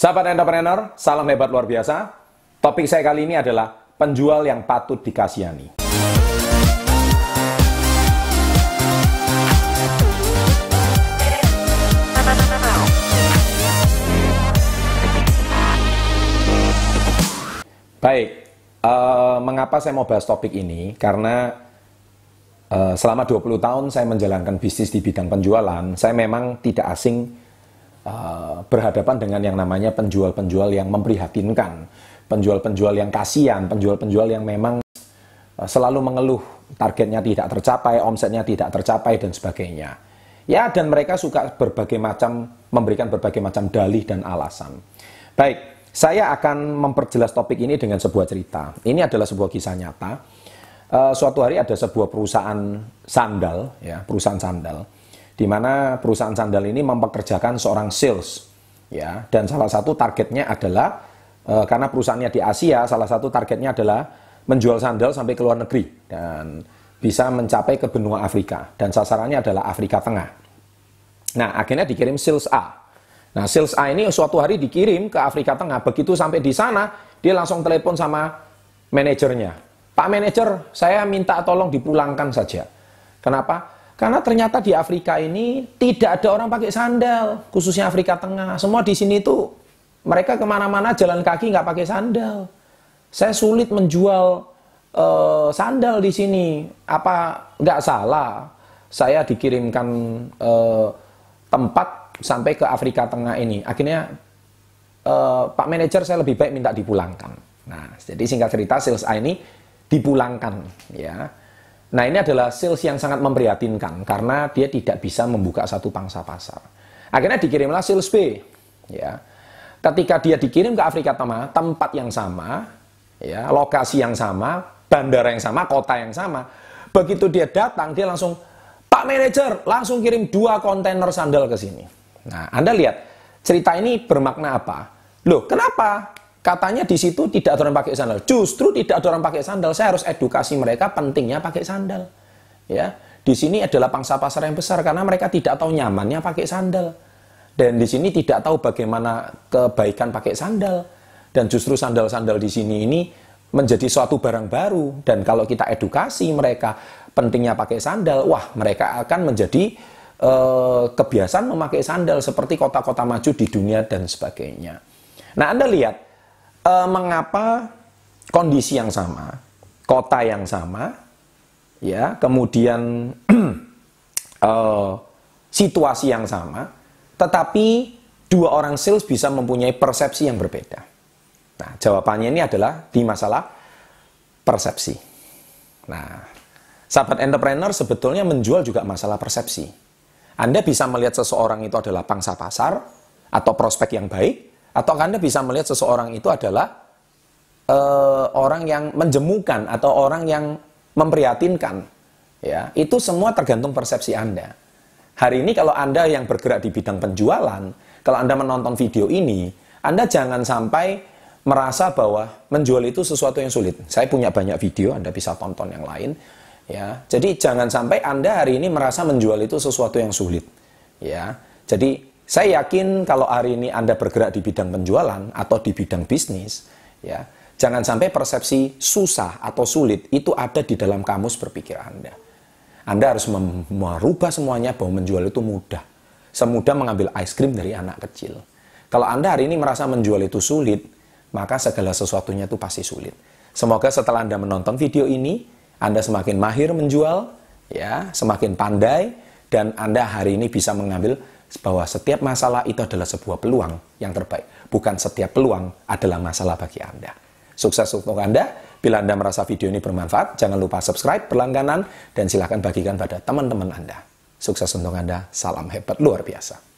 Sahabat entrepreneur, salam hebat luar biasa. Topik saya kali ini adalah penjual yang patut dikasihani. Baik, uh, mengapa saya mau bahas topik ini? Karena uh, selama 20 tahun saya menjalankan bisnis di bidang penjualan, saya memang tidak asing uh, berhadapan dengan yang namanya penjual-penjual yang memprihatinkan, penjual-penjual yang kasihan, penjual-penjual yang memang uh, selalu mengeluh targetnya tidak tercapai, omsetnya tidak tercapai dan sebagainya. Ya, dan mereka suka berbagai macam memberikan berbagai macam dalih dan alasan. Baik, saya akan memperjelas topik ini dengan sebuah cerita. Ini adalah sebuah kisah nyata. Uh, suatu hari ada sebuah perusahaan sandal, ya perusahaan sandal, di mana perusahaan sandal ini mempekerjakan seorang sales, ya. Dan salah satu targetnya adalah uh, karena perusahaannya di Asia, salah satu targetnya adalah menjual sandal sampai ke luar negeri dan bisa mencapai ke benua Afrika dan sasarannya adalah Afrika Tengah. Nah, akhirnya dikirim sales A Nah, sales A ini suatu hari dikirim ke Afrika Tengah. Begitu sampai di sana, dia langsung telepon sama manajernya. Pak manajer, saya minta tolong dipulangkan saja. Kenapa? Karena ternyata di Afrika ini tidak ada orang pakai sandal, khususnya Afrika Tengah. Semua di sini itu mereka ke mana-mana jalan kaki nggak pakai sandal. Saya sulit menjual uh, sandal di sini. Apa nggak salah? Saya dikirimkan uh, tempat sampai ke Afrika Tengah ini. Akhirnya uh, Pak manajer saya lebih baik minta dipulangkan. Nah, jadi singkat cerita sales A ini dipulangkan ya. Nah, ini adalah sales yang sangat memprihatinkan karena dia tidak bisa membuka satu pangsa pasar. Akhirnya dikirimlah sales B ya. Ketika dia dikirim ke Afrika Tengah, tempat yang sama, ya, lokasi yang sama, bandara yang sama, kota yang sama. Begitu dia datang, dia langsung Pak manajer langsung kirim dua kontainer sandal ke sini. Nah, Anda lihat cerita ini bermakna apa? Loh, kenapa? Katanya di situ tidak ada orang pakai sandal. Justru tidak ada orang pakai sandal. Saya harus edukasi mereka pentingnya pakai sandal. Ya, di sini adalah pangsa pasar yang besar karena mereka tidak tahu nyamannya pakai sandal. Dan di sini tidak tahu bagaimana kebaikan pakai sandal. Dan justru sandal-sandal di sini ini menjadi suatu barang baru. Dan kalau kita edukasi mereka pentingnya pakai sandal, wah mereka akan menjadi eh, kebiasaan memakai sandal seperti kota-kota maju di dunia dan sebagainya. Nah, Anda lihat eh, mengapa kondisi yang sama, kota yang sama, ya, kemudian eh, situasi yang sama, tetapi dua orang sales bisa mempunyai persepsi yang berbeda. Nah, jawabannya ini adalah di masalah persepsi. Nah, sahabat entrepreneur sebetulnya menjual juga masalah persepsi. Anda bisa melihat seseorang itu adalah pangsa pasar atau prospek yang baik, atau Anda bisa melihat seseorang itu adalah uh, orang yang menjemukan atau orang yang memprihatinkan. Ya, itu semua tergantung persepsi Anda. Hari ini kalau Anda yang bergerak di bidang penjualan, kalau Anda menonton video ini, Anda jangan sampai merasa bahwa menjual itu sesuatu yang sulit. Saya punya banyak video, Anda bisa tonton yang lain Ya, jadi jangan sampai Anda hari ini merasa menjual itu sesuatu yang sulit. Ya, jadi saya yakin kalau hari ini Anda bergerak di bidang penjualan atau di bidang bisnis, ya, jangan sampai persepsi susah atau sulit itu ada di dalam kamus berpikir Anda. Anda harus merubah semuanya bahwa menjual itu mudah. Semudah mengambil es krim dari anak kecil. Kalau Anda hari ini merasa menjual itu sulit, maka segala sesuatunya itu pasti sulit. Semoga setelah Anda menonton video ini, anda semakin mahir menjual, ya, semakin pandai, dan Anda hari ini bisa mengambil bahwa setiap masalah itu adalah sebuah peluang yang terbaik. Bukan setiap peluang adalah masalah bagi Anda. Sukses untuk Anda. Bila Anda merasa video ini bermanfaat, jangan lupa subscribe berlangganan dan silahkan bagikan pada teman-teman Anda. Sukses untuk Anda. Salam hebat luar biasa.